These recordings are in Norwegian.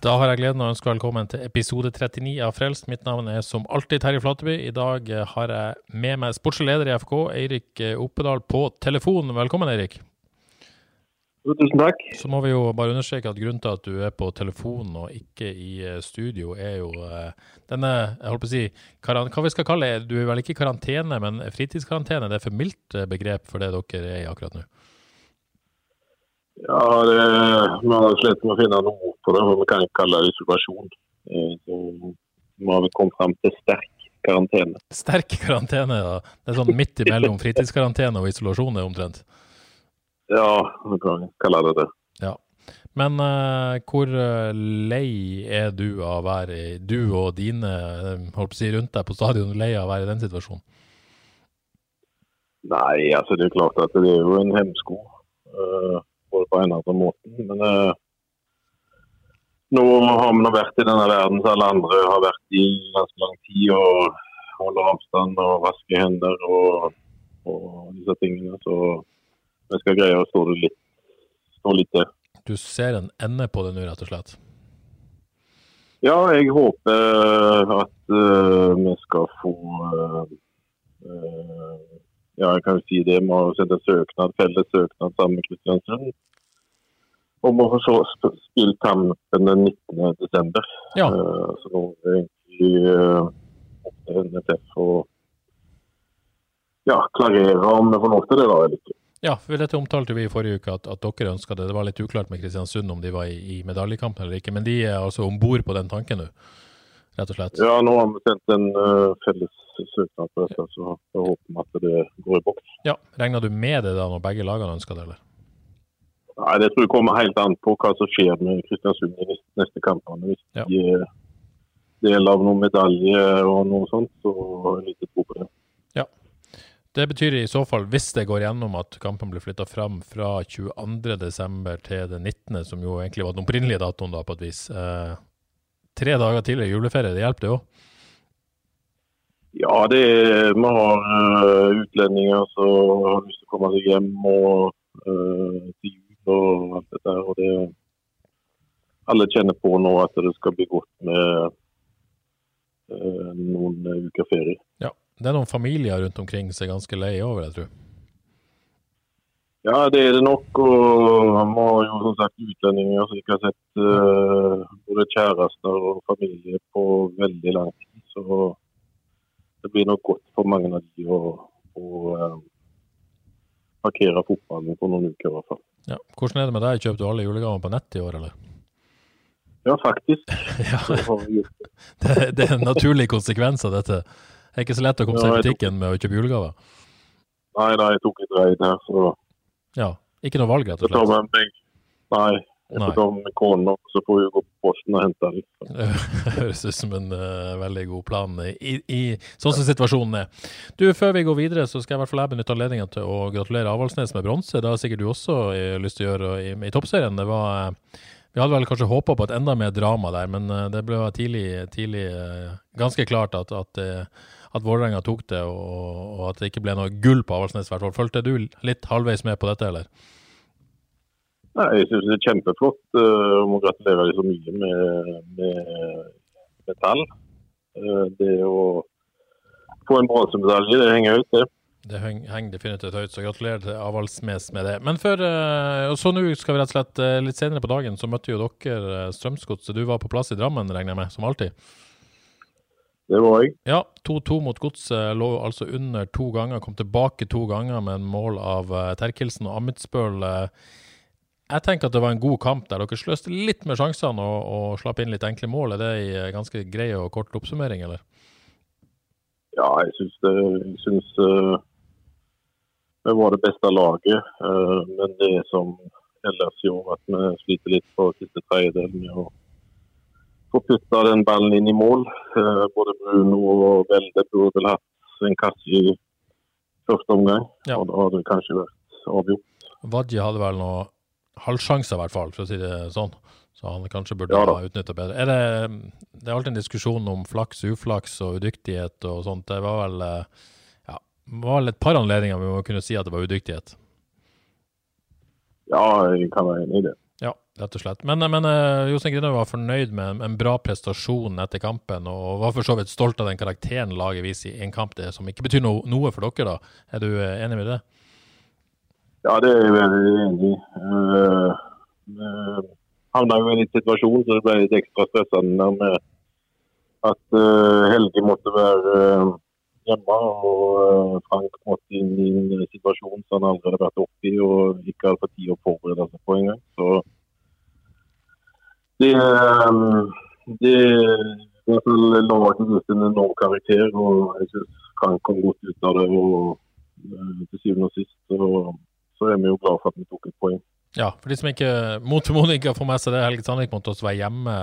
Da har jeg gleden av å ønske velkommen til episode 39 av Frelst. Mitt navn er som alltid Terje Flateby. I dag eh, har jeg med meg sportslig leder i FK, Eirik eh, Oppedal, på telefon. Velkommen, Eirik. Tusen takk. Så må vi jo bare understreke at grunnen til at du er på telefon og ikke i eh, studio, er jo denne jeg holdt på å si, hva vi skal kalle det, du er vel ikke i karantene, men fritidskarantene. Det er for mildt begrep for det dere er i akkurat nå. Ja, det, Vi har slitt med å finne noe på det, for vi kan ikke kalle det isolasjon. Eh, Så nå har vi kommet fram til sterk karantene. Sterk karantene, ja. Det er sånn midt imellom fritidskarantene og isolasjon, er omtrent. Ja, vi kan kalle det det. Ja. Men uh, hvor eh, lei er du av å være i Du og dine eh, holdt på å si rundt deg på stadion, lei av å være i den situasjonen? Nei, altså det er klart at det er jo en hemsko. Uh, både på en eller annen måte. Men eh, nå har vi nå vært i denne verden som alle andre har vært i ganske lang tid. Og holder avstand og vasker hender og, og disse tingene. Så vi skal greie å stå litt, stå litt til. Du ser en ende på det nå, rett og slett? Ja, jeg håper at uh, vi skal få uh, uh, Ja, jeg kan jo si det. Vi har sendt en søknad, felles søknad sammen med Kristiansund om å få spille kampen den 19. desember. Ja. Uh, så nå er egentlig opp til NFF å ja, klarere om vi får lov til det da eller ikke. Ja, for dette omtalte vi i forrige uke, at, at dere ønska det. Det var litt uklart med Kristiansund om de var i, i medaljekampen eller ikke, men de er altså om bord på den tanken nå, rett og slett? Ja, nå har vi sendt en uh, felles søknad på dette, så jeg håper vi at det går i boks. Ja, Regner du med det da når begge lagene ønsker det, eller? Nei, Det tror jeg kommer helt an på hva som skjer med Kristiansund i neste, kamp. kampene. Hvis Ja. de er del av noen medalje og noe sånt, så har jeg lite tro på det. Det betyr i så fall, hvis det går gjennom, at kampen blir flytta fram fra 22.12. til den 19., som jo egentlig var den opprinnelige datoen, da, på et vis. Eh, tre dager tidligere juleferie, det hjelper det òg? Ja, det er, vi har uh, utlendinger som har lyst til å komme seg hjem og uh, til jul og alt dette her. Og det, alle kjenner på nå at det skal bli godt med eh, noen uker ferie. Ja. Det er noen familier rundt omkring som er ganske lei over, det, tror. Ja, det er det nok. Og han har jo som sagt utlendinger som ikke har sett eh, både kjærester og familie på veldig lang tid. Så det blir nok godt for mange av de å, å eh, parkere fotballen på noen uker i hvert fall. Ja. Hvordan er det med deg? Kjøpte du alle julegaver på nett i år, eller? Ja, faktisk. Ja, det. det, er en naturlig konsekvens av dette. Det er ikke så lett å komme seg i butikken med å kjøpe julegaver. Nei, nei, jeg tok et raid her, så Ja. Ikke noe valg, rett og slett. Nei. Med kona, så får vi gå på posten og hente den. Det høres ut som en uh, veldig god plan, i, i, sånn som situasjonen er. Du, Før vi går videre, så skal jeg i hvert fall jeg benytte anledningen til å gratulere Avaldsnes med bronse. Det har sikkert du også eh, lyst til å gjøre i, i toppserien. Det var, eh, vi hadde vel kanskje håpa på et enda mer drama der, men det ble tidlig, tidlig ganske klart at, at, at Vålerenga tok det, og, og at det ikke ble noe gull på Avaldsnes. Følte du litt halvveis med på dette, eller? Nei, jeg synes det er kjempeflott. Jeg må gratulere så mye med, med, med tall. Eh, det å få en bronsemedalje, det henger høyt, det. Det henger definitivt høyt, så gratulerer til Avaldsnes med det. Men før, eh, så nå skal vi rett og slett eh, litt senere på dagen, så møtte jo dere eh, Strømsgodset. Du var på plass i Drammen, regner jeg med, som alltid? Det var jeg. Ja, 2-2 mot Godset. Lå altså under to ganger, kom tilbake to ganger med en mål av Terkelsen og Amitsbøl. Eh. jeg tenker at det var en god kamp der dere sløste litt med sjansene og, og slapp inn litt enkle mål. Er det en ganske grei og kort oppsummering, eller? Ja, jeg syns det. Jeg syns uh, vi var det beste laget. Uh, men det er som ellers i år, at vi sliter litt på siste tredjedel med å få putta den ballen inn i mål. Uh, både Bruno og Velde burde vel hatt en kasse i første omgang. Ja. Og da hadde det kanskje vært avgjort. Vadje hadde vel noe halvsjanse, i hvert fall, for å si det sånn. Så han kanskje burde ja, ha utnytta bedre. Er det, det, er alltid en diskusjon om flaks, uflaks og udyktighet og sånt. Det var vel, ja, var vel et par anledninger vi må kunne si at det var udyktighet. Ja, jeg kan være enig i det. Ja, rett og slett. Men, men uh, Jostein Grinaud var fornøyd med en bra prestasjon etter kampen, og var for så vidt stolt av den karakteren laget viser i en kamp det som ikke betyr no, noe for dere. da. Er du enig med det? Ja, det er jeg veldig enig i. Uh, havna jo i en situasjon så det ble litt ekstra stressende med at uh, Helge måtte være uh, hjemme. Og uh, Frank måtte inn i en situasjon som han aldri hadde vært oppe i og ikke hadde fått tid å forberede seg på engang. Så det, um, det laget ut en enorm karakter. og Jeg syns Frank kom godt ut av det. og Til syvende og sist så, så er vi jo glad for at vi tok et poeng. Ja, for de som ikke mot formodning ikke har fått med seg det, Helge Sandvik måtte også være hjemme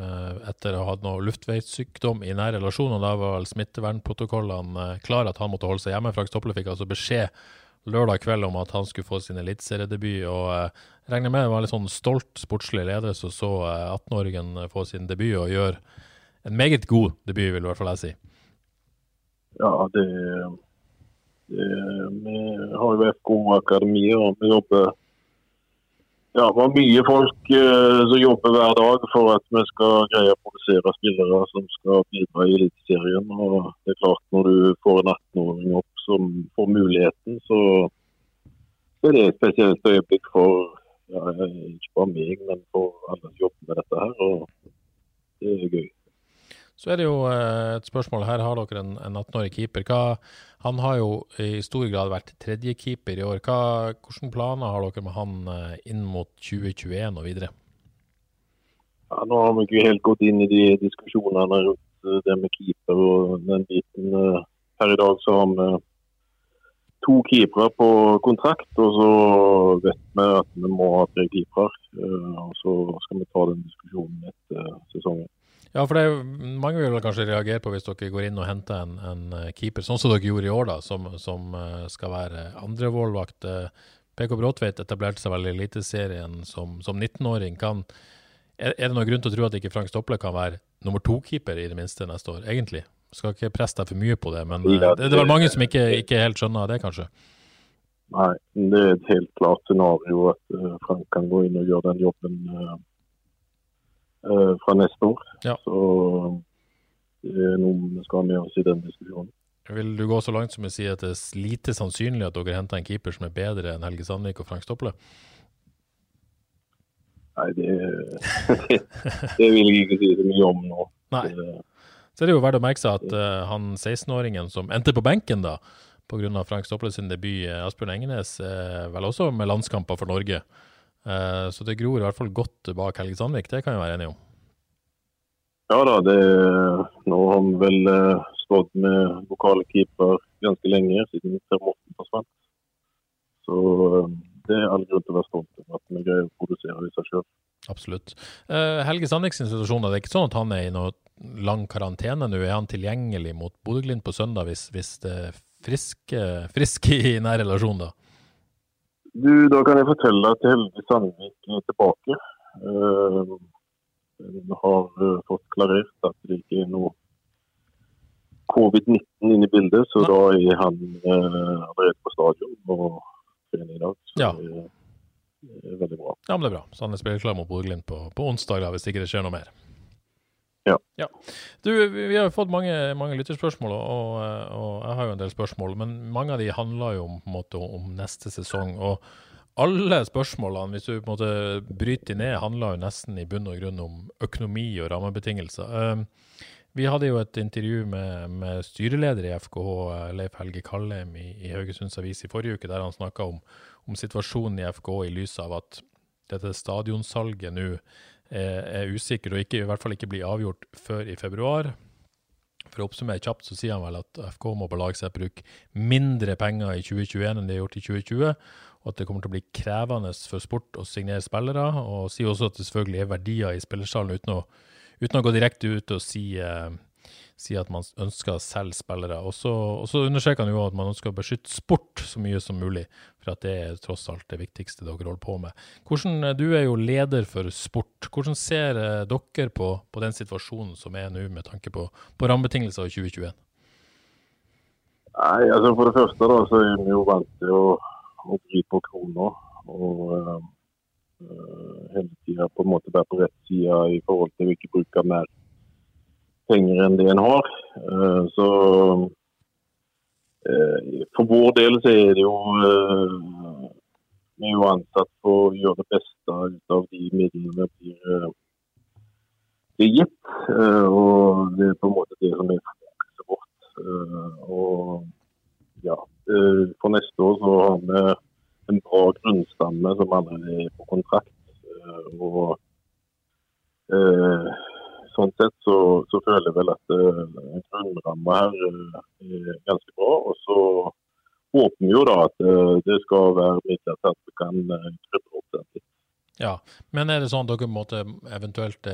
eh, etter å ha hatt noe luftveissykdom i nær relasjon, og da var vel smittevernprotokollene eh, klare at han måtte holde seg hjemme. Frank Stopple fikk altså beskjed lørdag kveld om at han skulle få sin eliteseriedebut, og jeg regner med det var en litt sånn stolt sportslig leder som så 18-åringen få sin debut og gjør en meget god debut, vil i hvert fall jeg si. Ja, det Vi har jo FK Akademi, og vi jobber ja, det var mye folk eh, som jobber hver dag for at vi skal greie å produsere spillere som skal bidra i Eliteserien. Og det er klart, når du får en 18-åring opp som får muligheten, så, så er det et spesielt øyeblikk for ja, ikke bare meg, men for alle som jobber med dette her. Og det er gøy. Så er det jo uh, et spørsmål. Her har dere en, en 18-årig keeper. Hva han har jo i stor grad vært tredjekeeper i år. Hva, hvilke planer har dere med han eh, inn mot 2021 og videre? Ja, nå har vi ikke helt gått inn i de diskusjonene rundt eh, det med keeper og den biten. Per i dag så har vi to keepere på kontrakt, og så vet vi at vi må ha tre keepere. Og så skal vi ta den diskusjonen etter sesongen. Ja, for det er, mange vil kanskje reagere på hvis dere går inn og henter en, en eh, keeper, sånn som dere gjorde i år, da, som, som eh, skal være andremålvakt. Eh, PK Bråtveit etablerte seg vel i Eliteserien som, som 19-åring. Er, er, det noen grunn til å tro at ikke Frank Stople kan være nummer to-keeper i det minste neste år, egentlig? Skal ikke presse deg for mye på det, men det, det er vel mange som ikke, ikke helt skjønner det, kanskje? Nei, det er et helt klart scenario at Frank kan gå inn og gjøre den jobben uh, fra neste år. Ja. Så er noe vi skal ha med oss i den diskusjonen. Vil du gå så langt som å si at det er lite sannsynlig at dere henter en keeper som er bedre enn Helge Sandvik og Frank Stopple? Nei, det, det, det, vil jeg ikke si så mye om nå. Nei. Så er det jo verdt å merke seg at uh, han 16-åringen som endte på benken da, pga. Frank Stopple sin debut, Asbjørn Engenes, uh, vel også med landskamper for Norge. Uh, så det gror i hvert fall godt bak Helge Sandvik, det kan vi være enige om? Ja da, det, nå har vi vel uh, stått med lokale keeper ganske lenge, siden Per Morten forsvant. Så uh, det er all grunn til å være stolt over at vi greier å produsere disse sjøl. Absolutt. Uh, Helge Sandviks situasjon, det er ikke sånn at han er i noe lang karantene nå? Er han tilgjengelig mot Bodø-Glimt på søndag hvis, hvis det er friske, friske i nær relasjon, da? Du, Da kan jeg fortelle at Helge Sandvik er tilbake. Uh, har uh, fått klarert at det ikke er noe covid-19 inne i bildet, så da er han uh, allerede på stadion og trener i dag. Så ja. det, er, veldig bra. Ja, men det er bra. Så han er spillerklar mot Bodø-Glimt på, på, onsdag, da, hvis ikke det skjer noe mer. Ja. ja. Du, vi har jo fått mange, mange lytterspørsmål, og, og, jeg har jo en del spørsmål. Men mange av de handler jo om, måte, om neste sesong. og alle spørsmålene, hvis du på en måte bryter ned, handler jo nesten i bunn og grunn om økonomi og rammebetingelser. Ehm, vi hadde jo et intervju med, med styreleder i FKH, Leif Helge Kallheim, i, i Haugesunds Avis i forrige uke, der han snakka om, om, situasjonen i FKH i lys av at dette stadionsalget nå er, er usikkert og ikke, i hvert fall ikke blir avgjort før i februar. For å oppsummere kjapt, så sier han vel at FK må belage seg bruke mindre penger i 2021 enn de har gjort i 2020, og at det kommer til å bli krevende for sport å signere spillere. Og sier også at det selvfølgelig er verdier i spillersalen, uten å, uten å gå direkte ut og si eh, si at man ønsker å selge spillere. Og så, understreker han jo at man ønsker å beskytte sport så mye som mulig, for at det er tross alt det viktigste dere holder på med. Hvordan, du er jo leder for sport. Hvordan ser eh, dere på, på den situasjonen som er nå, med tanke på, på rammebetingelser i 2021? Nei, altså For det første da, så er vi jo vant til å, å bry på kroner. Og øh, hele tida på en måte være på rett side i forhold til å ikke bruke mer penger enn det en har. Uh, så uh, for vår del så er det jo uh, Vi er jo ansatt for å gjøre det beste ut av de midlene vi blir gitt. Og det er på en måte det som er fokuset vårt. Og ja, for neste år så har vi en bra grunnstamme som allerede er på kontrakt. Og sånn sett så, så, føler jeg vel at uh, grunnramma her er ganske bra. Og så håper vi jo da at det skal være midler til at vi kan krybbe opp den litt. Ja, Men er det sånn at dere måtte eventuelt,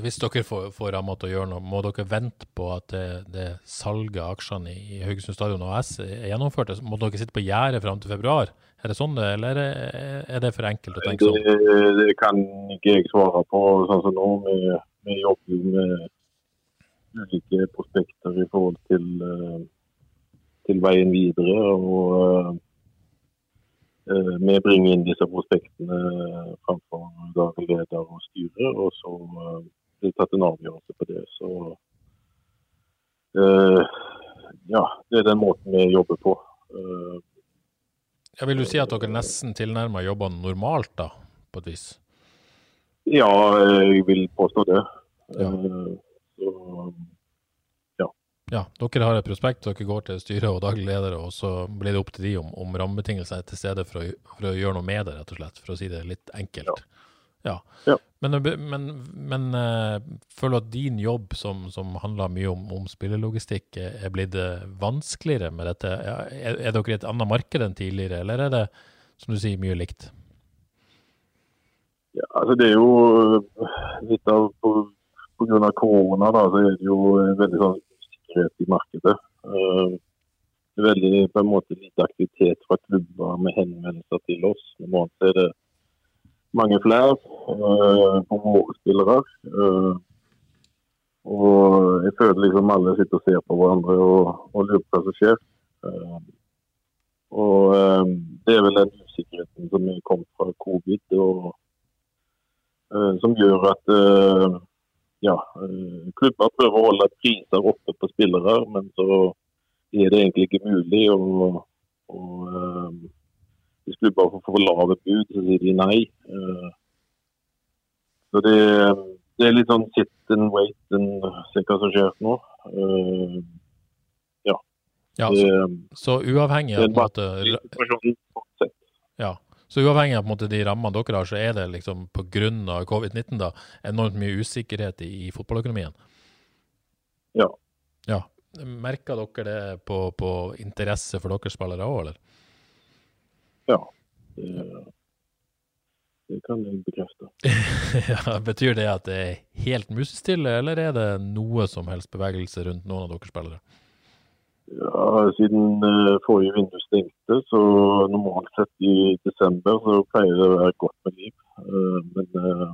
hvis dere får, får ramma til å gjøre noe, må dere vente på at det, det salget av aksjene i Haugesund Stadion AS er gjennomført? Må dere sitte på gjerdet fram til februar? Er det sånn det, eller er det for enkelt å tenke sånn? Det, det kan ikke jeg svare på sånn som nå. med vi jobber med ulike prospekter i forhold til, eh, til veien videre. og uh, Vi bringer inn disse prospektene framfor daglig leder og styre, og så uh, blir det tatt en avgjørelse på det. Så ja, det er den måten vi jobber på. Jeg vil du si at dere nesten tilnærmer jobber normalt, da, på et vis? Ja, jeg vil påstå det. Ja. Eh, så, ja. Dere har et prospekt, dere går til styret og daglig leder, og så blir det opp til de om, om rammebetingelser er til stede for å, for å, gjøre noe med det, rett og slett. For å si det litt enkelt. Ja. ja. Men, men, men uh, føler du at din jobb, som, som handler mye om, om spillelogistikk, er blitt vanskeligere med dette? Er, er dere i et annet marked enn tidligere, eller er det, som du sier, mye likt? Ja, altså det er jo øh, litt av Pga. korona da, så er det jo veldig sånn usikkerhet i markedet. Det er veldig på en måte lite aktivitet fra klubber med henvendelser til oss. Normalt er det mange flere uh, på våre spillere. Uh, og jeg føler liksom alle sitter og ser på hverandre og, og lurer på hva som skjer. Og det er vel den usikkerheten som er kommet fra covid. og Eh, som gjør at eh, ja, eh, klubber prøver å holde priser oppe på spillere, men så er det egentlig ikke mulig. Og, og hvis klubber får for lave bud, så sier de nei. Så det, det, er litt sånn sit and wait and se hva som skjer nå. Ja. ja så, så, uavhengig av på en måte Ja, så uavhengig av måte, de rammene dere har, så er det liksom pga. covid-19 da, enormt mye usikkerhet i, i fotballøkonomien? Ja. ja. Merker dere det på, på interesse for deres spillere òg, eller? Ja. Det, det kan jeg bekrefte. ja, betyr det at det er helt musestille, eller er det noe som helst bevegelse rundt noen av deres spillere? Ja, Siden uh, forrige vindu stengte, så normalt sett i desember så pleier det å være godt med liv. Uh, men uh,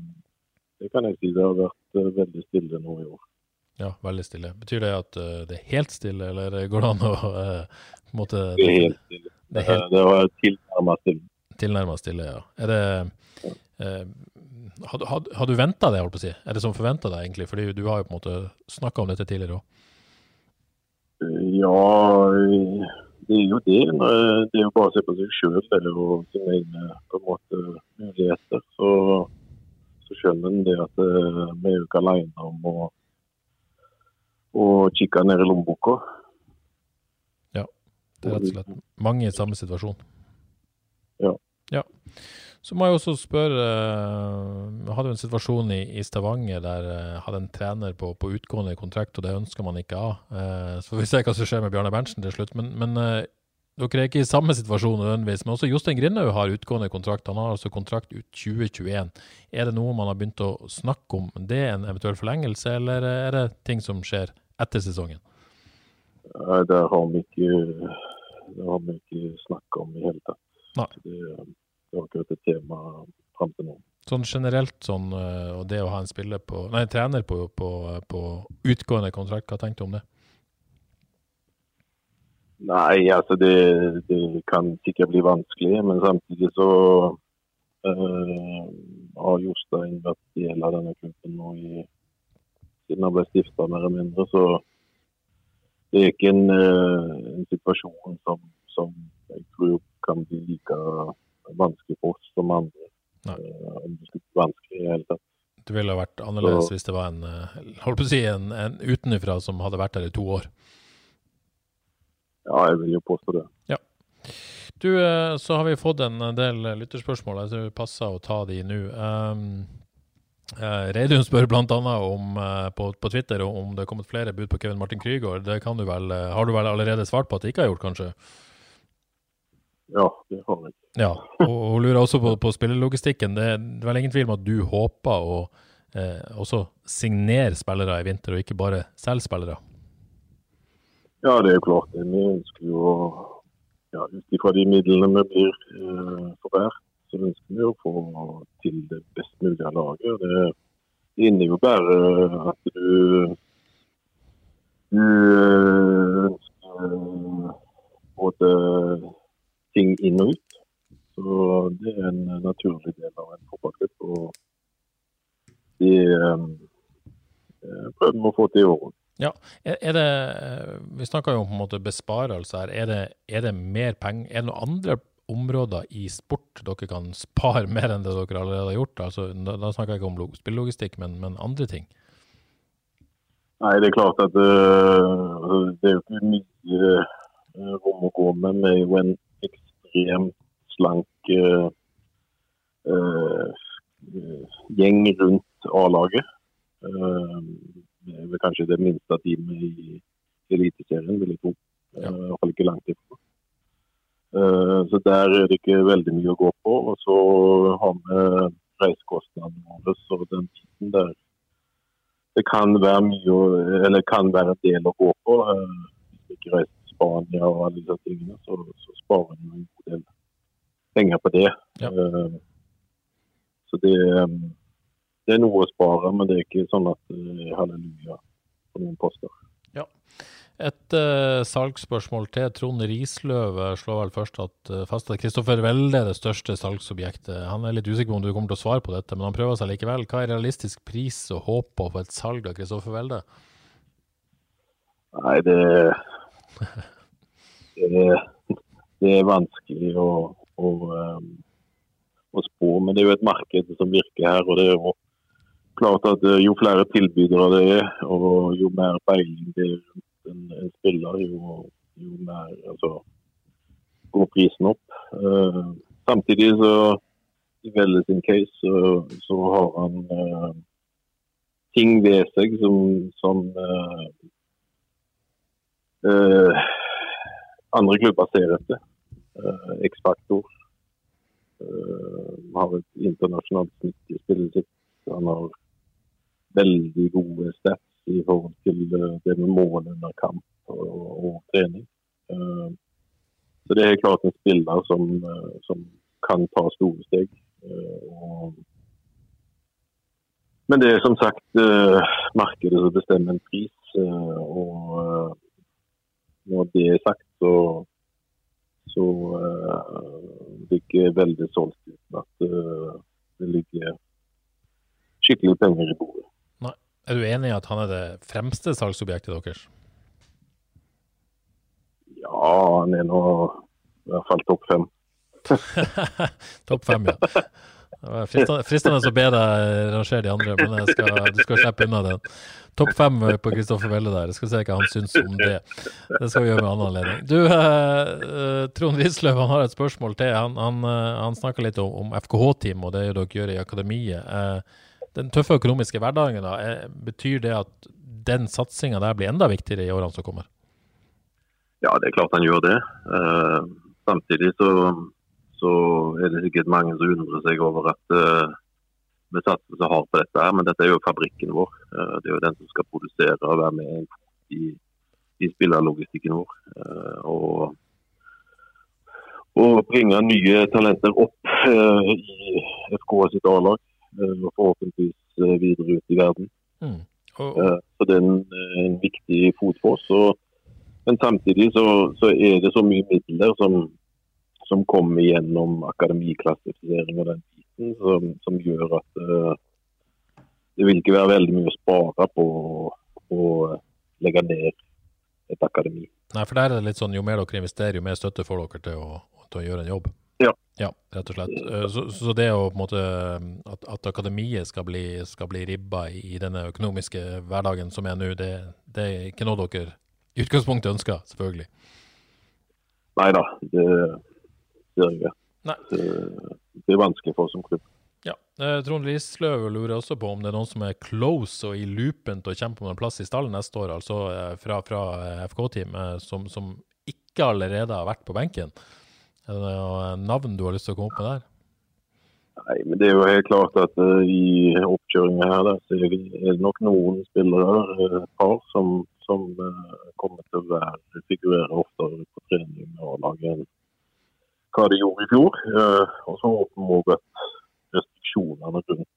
det kan jeg si det har vært veldig stille nå i år. Ja, veldig stille. Betyr det at det er helt stille, eller går det an å på en måte, Det er helt stille. Det, er helt... det var tilnærmet stille. Tilnærmet stille, ja. Er det har, har, du venta det, holdt på å si? Er det som forventa deg, egentlig? Fordi du har jo på en måte snakka om dette tidligere òg. Ja, det er jo det. Det er jo bare å se på seg sjøl eller sine egne måte, muligheter. Så, så skjønner en det at eh, vi er jo ikke alene om å, å kikke ned i lommeboka. Ja, det er rett og slett mange i samme situasjon. Ja. ja. Så må jeg også spørre Vi hadde jo en situasjon i, i Stavanger der jeg hadde en trener på, på, utgående kontrakt, og det ønsker man ikke av. Så får vi se hva som skjer med Bjarne Berntsen til slutt. Men, men dere er ikke i samme situasjon nødvendigvis, men også Jostein Grindhaug har utgående kontrakt. Han har altså kontrakt ut 2021. Er det noe man har begynt å snakke om? Det er en eventuell forlengelse, eller er det ting som skjer etter sesongen? Nei, det har vi ikke, det har vi ikke snakka om i hele tatt. Nei. Det, det temaet et tema fram til nå. Sånn generelt, sånn, eh, og det å ha en spiller på, nei, trener på, på, på utgående kontrakt, hva tenkte du om det? Nei, altså det, det, kan sikkert bli vanskelig. Men samtidig så øh, har Jostein vært del av denne klubben nå i, siden han ble stifta, mer eller mindre. Så det er ikke en, øh, en situasjon som, som, jeg tror kan bli like vanskelig for oss som andre. Uh, om det skulle bli vanskelig i hele tatt. Det ville vært annerledes så, hvis det var en, holdt på å si, en, en utenfra som hadde vært der i to år? Ja, jeg vil jo påstå det. Ja. Du, eh, så har vi fått en del lytterspørsmål. Jeg tror det passer å ta de nå. Um, Reidun spør bl.a. om på, på, Twitter om det er kommet flere bud på Kevin Martin Krygård. Det kan du vel, har du vel allerede svart på at det ikke har gjort, kanskje? Ja, det har jeg. Ja, og Hun lurer også på, på spillelogistikken. Det, det er vel ingen tvil om at du håper å også signere spillere i vinter, og ikke bare selge spillere? Ja, det er jo klart. Vi ønsker jo ja, Ut ifra de midlene vi blir eh, hver, så ønsker vi å få til det best mulige laget. Det, det innebærer at du, du eh, ønsker både ting inn og ut. Så det er en naturlig del av en fotballklubb. Og det eh, prøver vi å få til i år. Ja, er det, Vi snakker jo om på en måte besparelser her. Er det, er det mer penger? Er det noen andre områder i sport dere kan spare mer enn det dere allerede har gjort? Altså, da, da snakker jeg ikke om spillelogistikk, men, men, andre ting? Nei, det er klart at uh, det er jo ikke mye rom å gå med. Vi er jo en ekstremt slank uh, gjeng rundt A-laget. Uh, det kanskje det minste teamet i Eliteserien, vil jeg tro. Ja. Uh, Iallfall ikke langt ifra. Uh, så der er det ikke veldig mye å gå på. Og så har vi reisekostnadene våre, så den biten der det kan være mye, eller kan være en del å gå på. Uh, ikke reiser til Spania og alle disse tingene, så, så sparer vi en god del penger på det. Ja. Uh, så det um, det er noe å spare, men det er ikke sånn at det er halleluja på noen poster. Ja. Et uh, salgsspørsmål til. Trond Risløv slår vel først at uh, fast at Kristoffer Welde er det største salgsobjektet. Han er litt usikker på om du kommer til å svare på dette, men han prøver seg likevel. Hva er realistisk pris å håpe på for et salg av Kristoffer Welde? Nei, det, det, det er vanskelig å, å, um, å, spå. Men det er jo et marked som virker her. og det er jo klart at eh, jo flere tilbydere det er, og jo mer peiling det er rundt en, spiller, jo, jo, mer altså, går prisen opp. Uh, samtidig så i Velle sin case så, så har han uh, ting ved seg som, som uh, andre klubber ser etter. X-faktor. har et internasjonalt snitt i spillet sitt. Han har veldig gode stats i forhold til det med mål under kamp og, og trening. Uh, så det er klart en spiller som, uh, som kan ta store steg. Uh, men det er som sagt markedet som bestemmer en pris. og når det er sagt, så, så det ikke veldig solgt uten at det ligger skikkelig penger i bordet. Er du enig i at han er det fremste salgsobjektet deres? Ja, han er nå i hvert fall topp fem. topp fem, ja. Fristende, å be deg rangere de andre, men skal, du skal slippe unna den. Topp fem på Kristoffer Welle der. Jeg skal se hva han syns om det. Det skal vi gjøre med en annen anledning. Du, eh, Trond Wisløv han har et spørsmål til. Han, han, eh, han snakker litt om, om FKH-team og det dere gjør i akademiet. Eh, den tøffe økonomiske hverdagen, da, eh, betyr det at den satsinga der blir enda viktigere i årene som kommer? Ja, det er klart han gjør det. Uh, samtidig så så er det sikkert mange som undrer seg over at uh, vi satser så hardt på dette. her, Men dette er jo fabrikken vår. Uh, det er jo den som skal produsere og være med i, i spillerlogistikken vår. Uh, og, og, bringe nye talenter opp i FK sitt A-lag. og forhåpentligvis videre ut i verden. Mm. Og... så det er en, en viktig fot for oss. Og, men samtidig så, så er det så mye midler som som kommer gjennom akademiklassifisering og den biten, som, som gjør at uh, det vil ikke være veldig mye å spare på å legge ned et akademi. Nei, for der er det litt sånn jo mer dere investerer, jo mer støtte får dere til å, til å gjøre en jobb. Ja. ja rett og slett. Eh, så, så, det å på en måte at, at akademiet skal bli, skal bli ribba i, i, denne økonomiske hverdagen som er nå, det, det, er ikke noe dere i utgangspunktet ønsker, selvfølgelig? Nei da. Det, jeg. Det, er vanskelig for oss som klubb. Ja. Eh, Trond Lisløv lurer også på om det er noen som er close og i loopen til å kjempe om en plass i stallen neste år, altså eh, fra, fra eh, FK-team, som, som, ikke allerede har vært på benken. Er det noen navn du har lyst til å komme opp med der? Nei, men Det er jo helt klart at uh, i oppkjøringa her der, så er det nok noen spillere, uh, par, som, som uh, kommer til å være, figurere oftere på trening med A-laget enn hva de gjorde i fjor. Eh, og så at restriksjonene rundt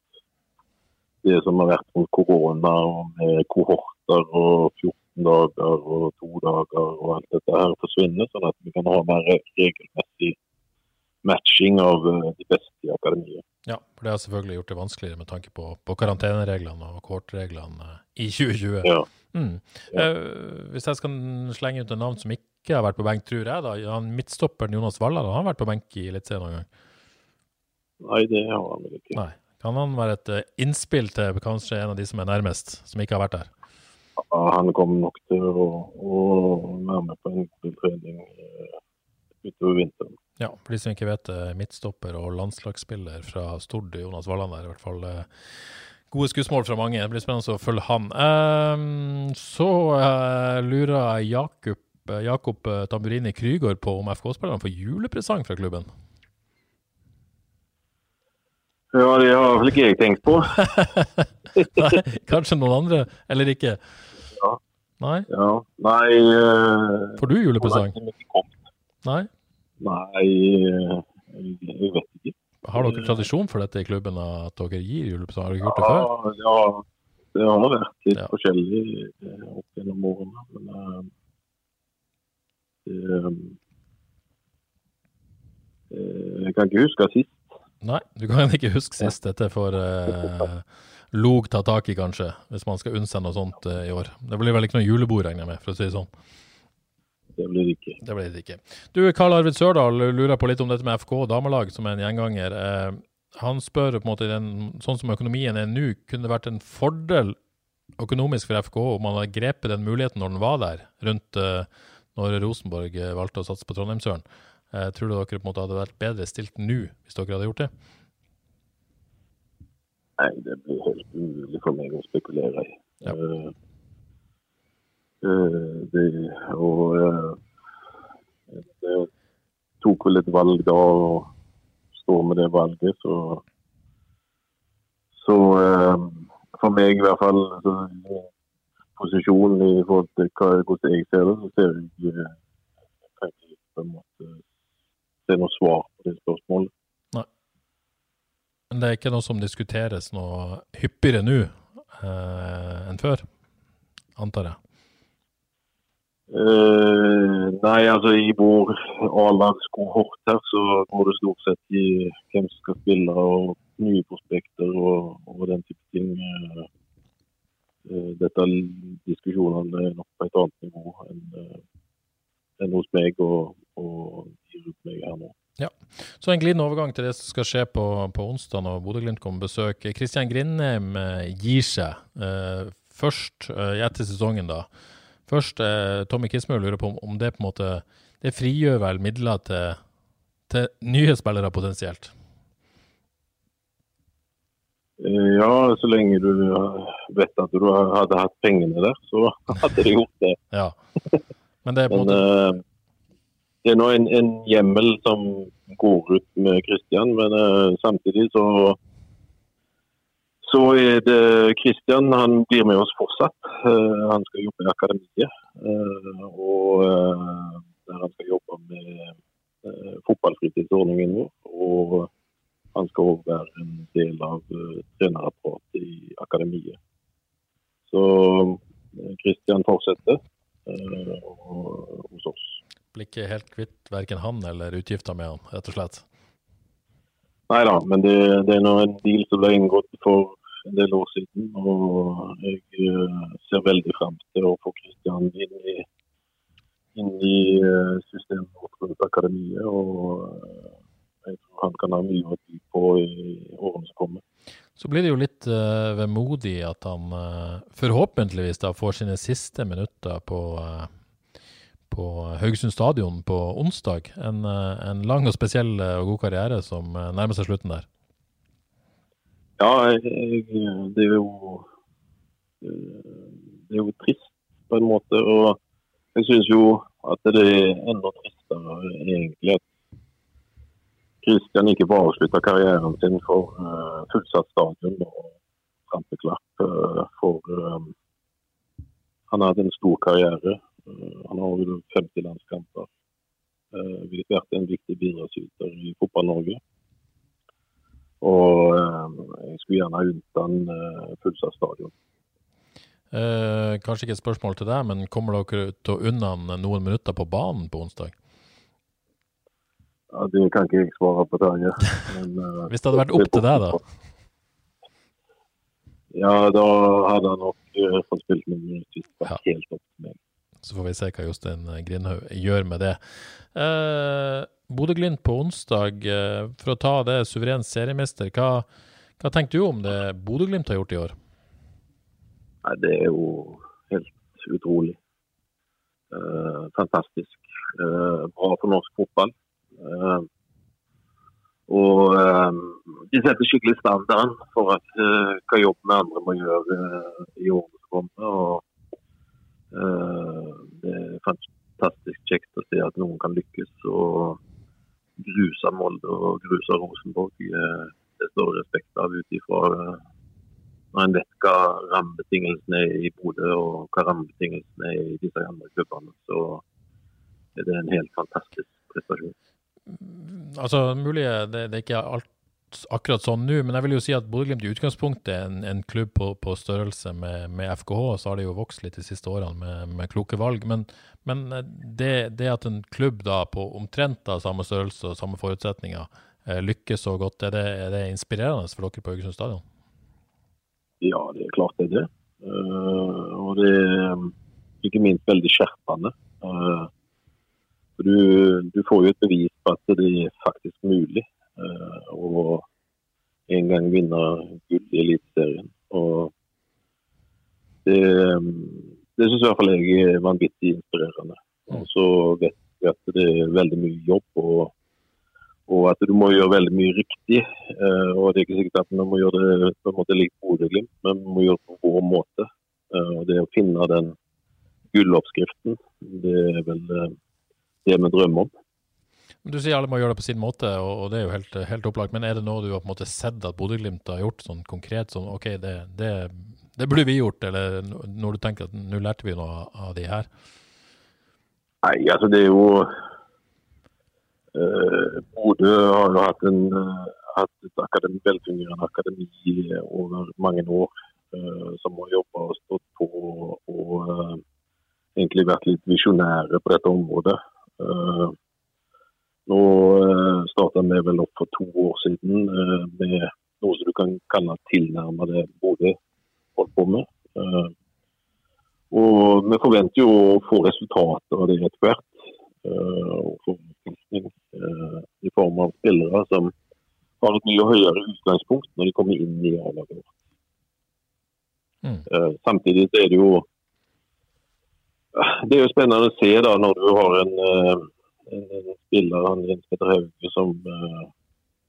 det som har vært rundt korona, og med kohorter og 14 dager og to dager og alt dette her forsvinner, sånn at vi kan ha mer regelmessig matching av eh, de beste i akademiet. Ja, for det har selvfølgelig gjort det vanskeligere med tanke på, på karantenereglene og kohortreglene i 2020. Ja. Mm. Ja. Eh, hvis jeg skal slenge ut et navn som ikke ikke har vært på benk, tror jeg. da. Han Midtstopperen Jonas Valland har han vært på benk i Eliteserien noen gang? Nei, det har han vel ikke. Nei. Kan han være et uh, innspill til kanskje en av de som er nærmest, som ikke har vært der? Ja, han kommer nok til å, å være med på en trening uh, utover vinteren. Ja, for de som ikke vet det, midtstopper og landslagsspiller fra Stord, Jonas Valland er i hvert fall uh, gode skussmål fra mange. Det blir spennende å følge han. Um, så uh, lurer Jakob Eh, Jakob eh, Tamburini Krygård på om FK-spillerne får julepresang fra klubben? Ja, det har vel ikke jeg tenkt på. Nei, kanskje noen andre, eller ikke? Ja. Nei? Ja. Nei uh, Får du julepresang? Nei? Nei, jeg vet ikke. Har dere tradisjon for dette i klubben, at dere gir julepresang? Har dere gjort det før? Ja, det har vært litt ja. forskjellig opp gjennom årene. Men eh, jeg kan ikke huske sist. Nei, du kan ikke huske sist. Dette får uh, Log ta tak i, kanskje, hvis man skal unnsende noe sånt uh, i år. Det blir vel ikke noe julebord, regner jeg med, for å si det sånn. Det blir det ikke. Det blir det ikke. Du, Karl Arvid Sørdal lurer på litt om dette med FK og damelag, som er en gjenganger. Uh, han spør på en måte, den, sånn som økonomien er nå, kunne det vært en fordel økonomisk for FK om man hadde grepet den muligheten når den var der, rundt uh, når Rosenborg eh, valgte å satse på Trondheimsøren. Eh, tror du dere på en måte hadde vært bedre stilt nå hvis dere hadde gjort det? Nei, det blir helt umulig for meg å spekulere i. Ja. Uh, uh, det, og uh, det tok vel et valg da, og står med det valget, så Så for meg i hvert fall så posisjon i forhold til hva, hvordan jeg ser det, så ser jeg kan ikke på en måte se noe svar på det spørsmålet. Nei. Men det er ikke noe som diskuteres noe hyppigere nå eh, enn før, antar jeg? Uh, nei, altså i vår A-landskohort her så går det stort sett i hvem som skal spille og nye prospekter og, og den type ting. Eh, dette diskusjonene er nok på et annet nivå enn, eh, enn hos meg og, og de rundt meg her nå. Ja, Så en glidende overgang til det som skal skje på, på onsdag når Bodø-Glimt kommer på besøk. Kristian Grindheim eh, gir seg eh, først eh, etter sesongen, da. Først, eh, Tommy Kismø lurer på om, om, det på en måte Det frigjør vel midler til, til nye spillere potensielt? Eh, ja, så lenge du vet at du hadde hatt pengene der, så hadde de gjort det. Ja. Men det er på en måte det er nå en, en, hjemmel som går ut med Kristian, men uh, samtidig så så er det Kristian. Han blir med oss fortsatt. Uh, han skal jobbe i akademiet. Uh, og der han skal jobbe med fotballfritidsordningen vår. Og han skal òg være en del av trenerapparatet i akademiet. Så Kristian fortsetter hos oss blir ikke helt kvitt verken han eller utgifter med han, rett og slett? Nei da, men det, det er nå en deal som ble inngått for en del år siden. Og jeg uh, ser veldig frem til å få Kristian inn i, inn i uh, systemet vårt akademiet. Og jeg tror han kan ha mye å by på i årene som kommer. Så blir det jo litt uh, vemodig at han forhåpentligvis da får sine siste minutter på på Haugesund stadion på onsdag. En, en, lang og spesiell og god karriere som nærmer seg slutten der. Ja, jeg, det er jo Det er jo trist på en måte. Og jeg syns jo at det er enda tristere egentlig at Kristian ikke får avslutta karrieren sin for uh, fullsatt stadion og trampeklapp uh, for um, Han har hatt en stor karriere. Uh, han har over 50 landskamper. Uh, vært en viktig bidragsyter i Fotball-Norge. Og jeg skulle gjerne ha unnt han fullsatt stadion. Eh, kanskje ikke et spørsmål til deg, men kommer dere til å unne han noen minutter på banen på onsdag? Ja, Det kan ikke jeg svare på, Terje. Hvis det hadde vært opp til deg, da? Ja, da hadde han nok fått spilt min siste. Ja. Helt opp til meg. Så får vi se hva Jostein Grindhaug gjør med det. Uh, Bodø-Glimt på onsdag, uh, for å ta det suveren seriemester. Hva, hva tenker du om det Bodø-Glimt har gjort i år? Nei, det er jo helt utrolig. Eh, fantastisk. Eh, bra for norsk fotball. Eh, og eh, de setter skikkelig standarden for at, hva jobb med andre må gjøre i årene som kommer. og Eh, det er fantastisk kjekt å se at noen kan lykkes. og Gruse Molde og gruse Rosenborg. Eh, det står respekt av ut ifra eh, når en vet hva rammebetingelsene er i Bodø og hva rammebetingelsene er i disse andre klubbene. Så er det en helt fantastisk prestasjon. Altså, mulig det, det er ikke alt akkurat sånn nå, men jeg vil jo si at Bodø-Glimt i utgangspunktet er en, en klubb på, på størrelse med, med, FKH. Så har det jo vokst litt de siste årene med, med kloke valg. Men, men eh, det, det, at en klubb da på omtrent da samme størrelse og samme forutsetninger eh, lykkes så godt, er det, er det, inspirerende for dere på Haugesund stadion? Ja, det er klart det er det. Uh, og det er ikke minst veldig skjerpende. Uh, du, du, får jo et bevis på at det er faktisk mulig uh, å en gang vinne gull i Eliteserien. Og det, det syns i hvert fall jeg er vanvittig inspirerende. Og så vet vi at det er veldig mye jobb, og, og at du må gjøre veldig mye riktig. Eh, og det er ikke sikkert at vi må gjøre det på en måte likt Bodø-Glimt, men vi må gjøre det på vår måte. Eh, og det å finne den gulloppskriften, det er vel det vi drømmer om. Du sier alle må gjøre det på sin måte, og, det er jo helt, helt opplagt. Men er det noe du har på en måte sett at Bodø-Glimt har gjort sånn konkret? sånn, OK, det, det, det, burde vi gjort, eller når du tenker at nå lærte vi noe av de her? Nei, altså det er jo uh, Bodø har jo hatt, en, uh, hatt et akademi, velfungerende akademi over mange år. Uh, som har jobba og stått på og egentlig vært litt visjonære på dette området. Uh, nå eh, starta vi vel opp for to år siden eh, med noe som du kan kalle tilnærmet det Bodø holdt på med. Eh, og vi forventer jo å få resultater av det etter hvert. Og få forskning i form av spillere som har et mye høyere utgangspunkt når de kommer inn i A-laget vårt. Mm. Eh, samtidig er det jo det er jo spennende å se da når du har en, eh, en, en spiller, han Jens Petter som uh,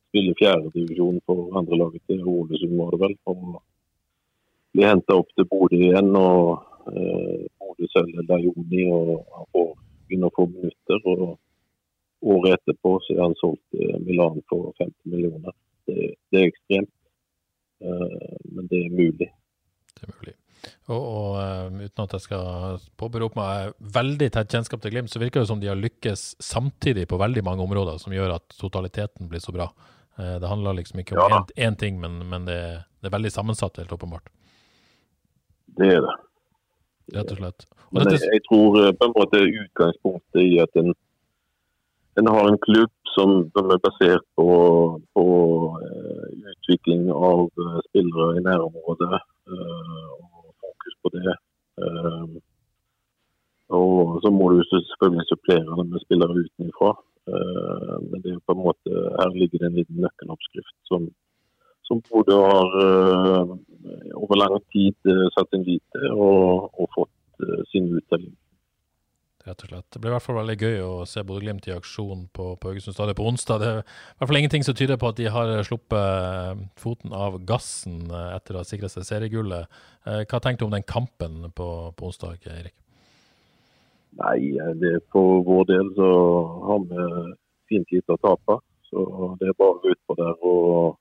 spiller fjerdedivisjon for andrelaget til Ålesund, var det vel. Og blir henta opp til Bodø igjen. og uh, Bodø selger Dajoni og han får begynner å få minutter. og Året etterpå så er han solgt Milan for 50 millioner. Det, det er ekstremt, uh, men det er mulig. Det er mulig. Og, og uh, uten at jeg skal påberope meg veldig tett kjennskap til Glimt, så virker det som de har lykkes samtidig på veldig mange områder, som gjør at totaliteten blir så bra. Uh, det handler liksom ikke om Ja. én ting, men, men det, det er veldig sammensatt, helt åpenbart. Det er det. Rett og slett. Og Men dette, jeg tror eh, på en måte utgangspunktet i at en, en har en klubb som, som er basert på, på eh, utvikling av eh, spillere i nærområdet, eh, og fokus på det. Eh, og så må du selvfølgelig supplere det med spillere utenfra. Eh, men det er på en måte, her ligger det en liten nøkkeloppskrift som, som Bodø har eh, over lang tid eh, satt sin lit til og, og fått eh, sin uttelling. Rett og slett. Det blir i hvert fall veldig gøy å se Bodø-Glimt i aksjon på, på Haugesund stadion på onsdag. Det er i hvert fall ingenting som tyder på at de har sluppet eh, foten av gassen eh, etter å ha sikret seg seriegullet. Eh, Hva tenkte du om den kampen på, på onsdag, Erik? Nei, det for vår del så har vi fint lite å tape. Så det er bare å gå utpå der og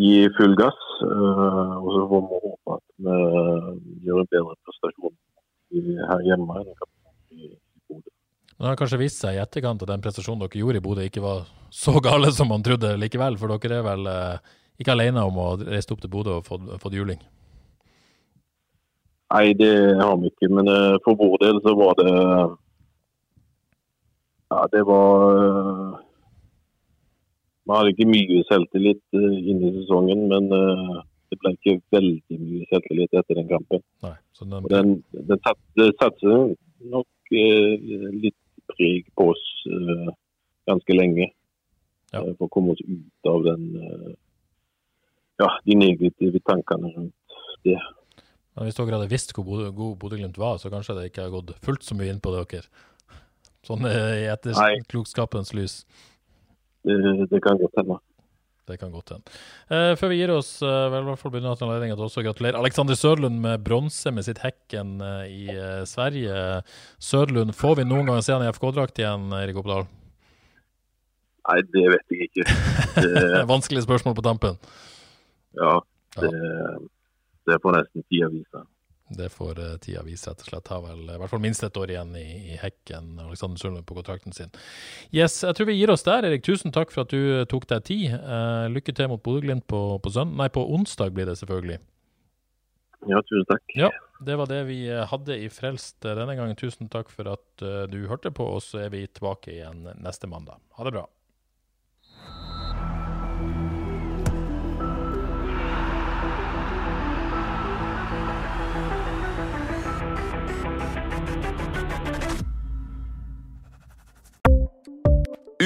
gi full gass. Og så får vi håpe at vi gjør en bedre prestasjon her hjemme i i Bodø. Men det har kanskje vist seg i etterkant at den prestasjonen dere gjorde i Bodø ikke var så gale som man trodde likevel, for dere er vel eh, ikke alene om å reise opp til Bodø og fått, fått juling? Nei, det har vi ikke. Men uh, for vår del så var det Ja, det var eh, Vi hadde ikke mye selvtillit uh, inn i sesongen, men det ble ikke veldig mye selvtillit etter den kampen. Nei. Så den, Og den, den satte, satte nok litt preg på oss eh, ganske lenge. Ja. eh, for å komme oss ut av den eh, ja, de negative tankene rundt det. Men hvis dere hadde visst hvor god Bodø-Glimt var, så kanskje det ikke har gått fullt så mye inn på dere. Sånn eh, i etterklokskapens lys. Det, det kan godt hende. Det kan godt hende. Eh, før vi gir oss, eh, vel i hvert fall benytte anledningen til også å gratulere Alexander Sørlund med bronse med sitt Hekken eh, i eh, Sverige. Sørlund, får vi noen gang se han i FK-drakt igjen, Erik Oppdal? Nei, det vet jeg ikke. Det, Vanskelig spørsmål på tampen. ja, det, det får nesten tida vise. Det får uh, tida vise, rett og slett. Har vel i hvert fall minst et år igjen i, i hekken, Alexander Sørlund, på kontrakten sin. Yes, jeg tror vi gir oss der, Erik. Tusen takk for at du eh, tok deg tid. Uh, lykke til mot Bodø-Glimt på, på, nei, på onsdag, blir det selvfølgelig. Ja, tusen takk. Ja, det var det vi eh, hadde i Frelst eh, denne gangen. Tusen takk for at uh, du hørte på, og så er vi tilbake igjen neste mandag. Ha det bra.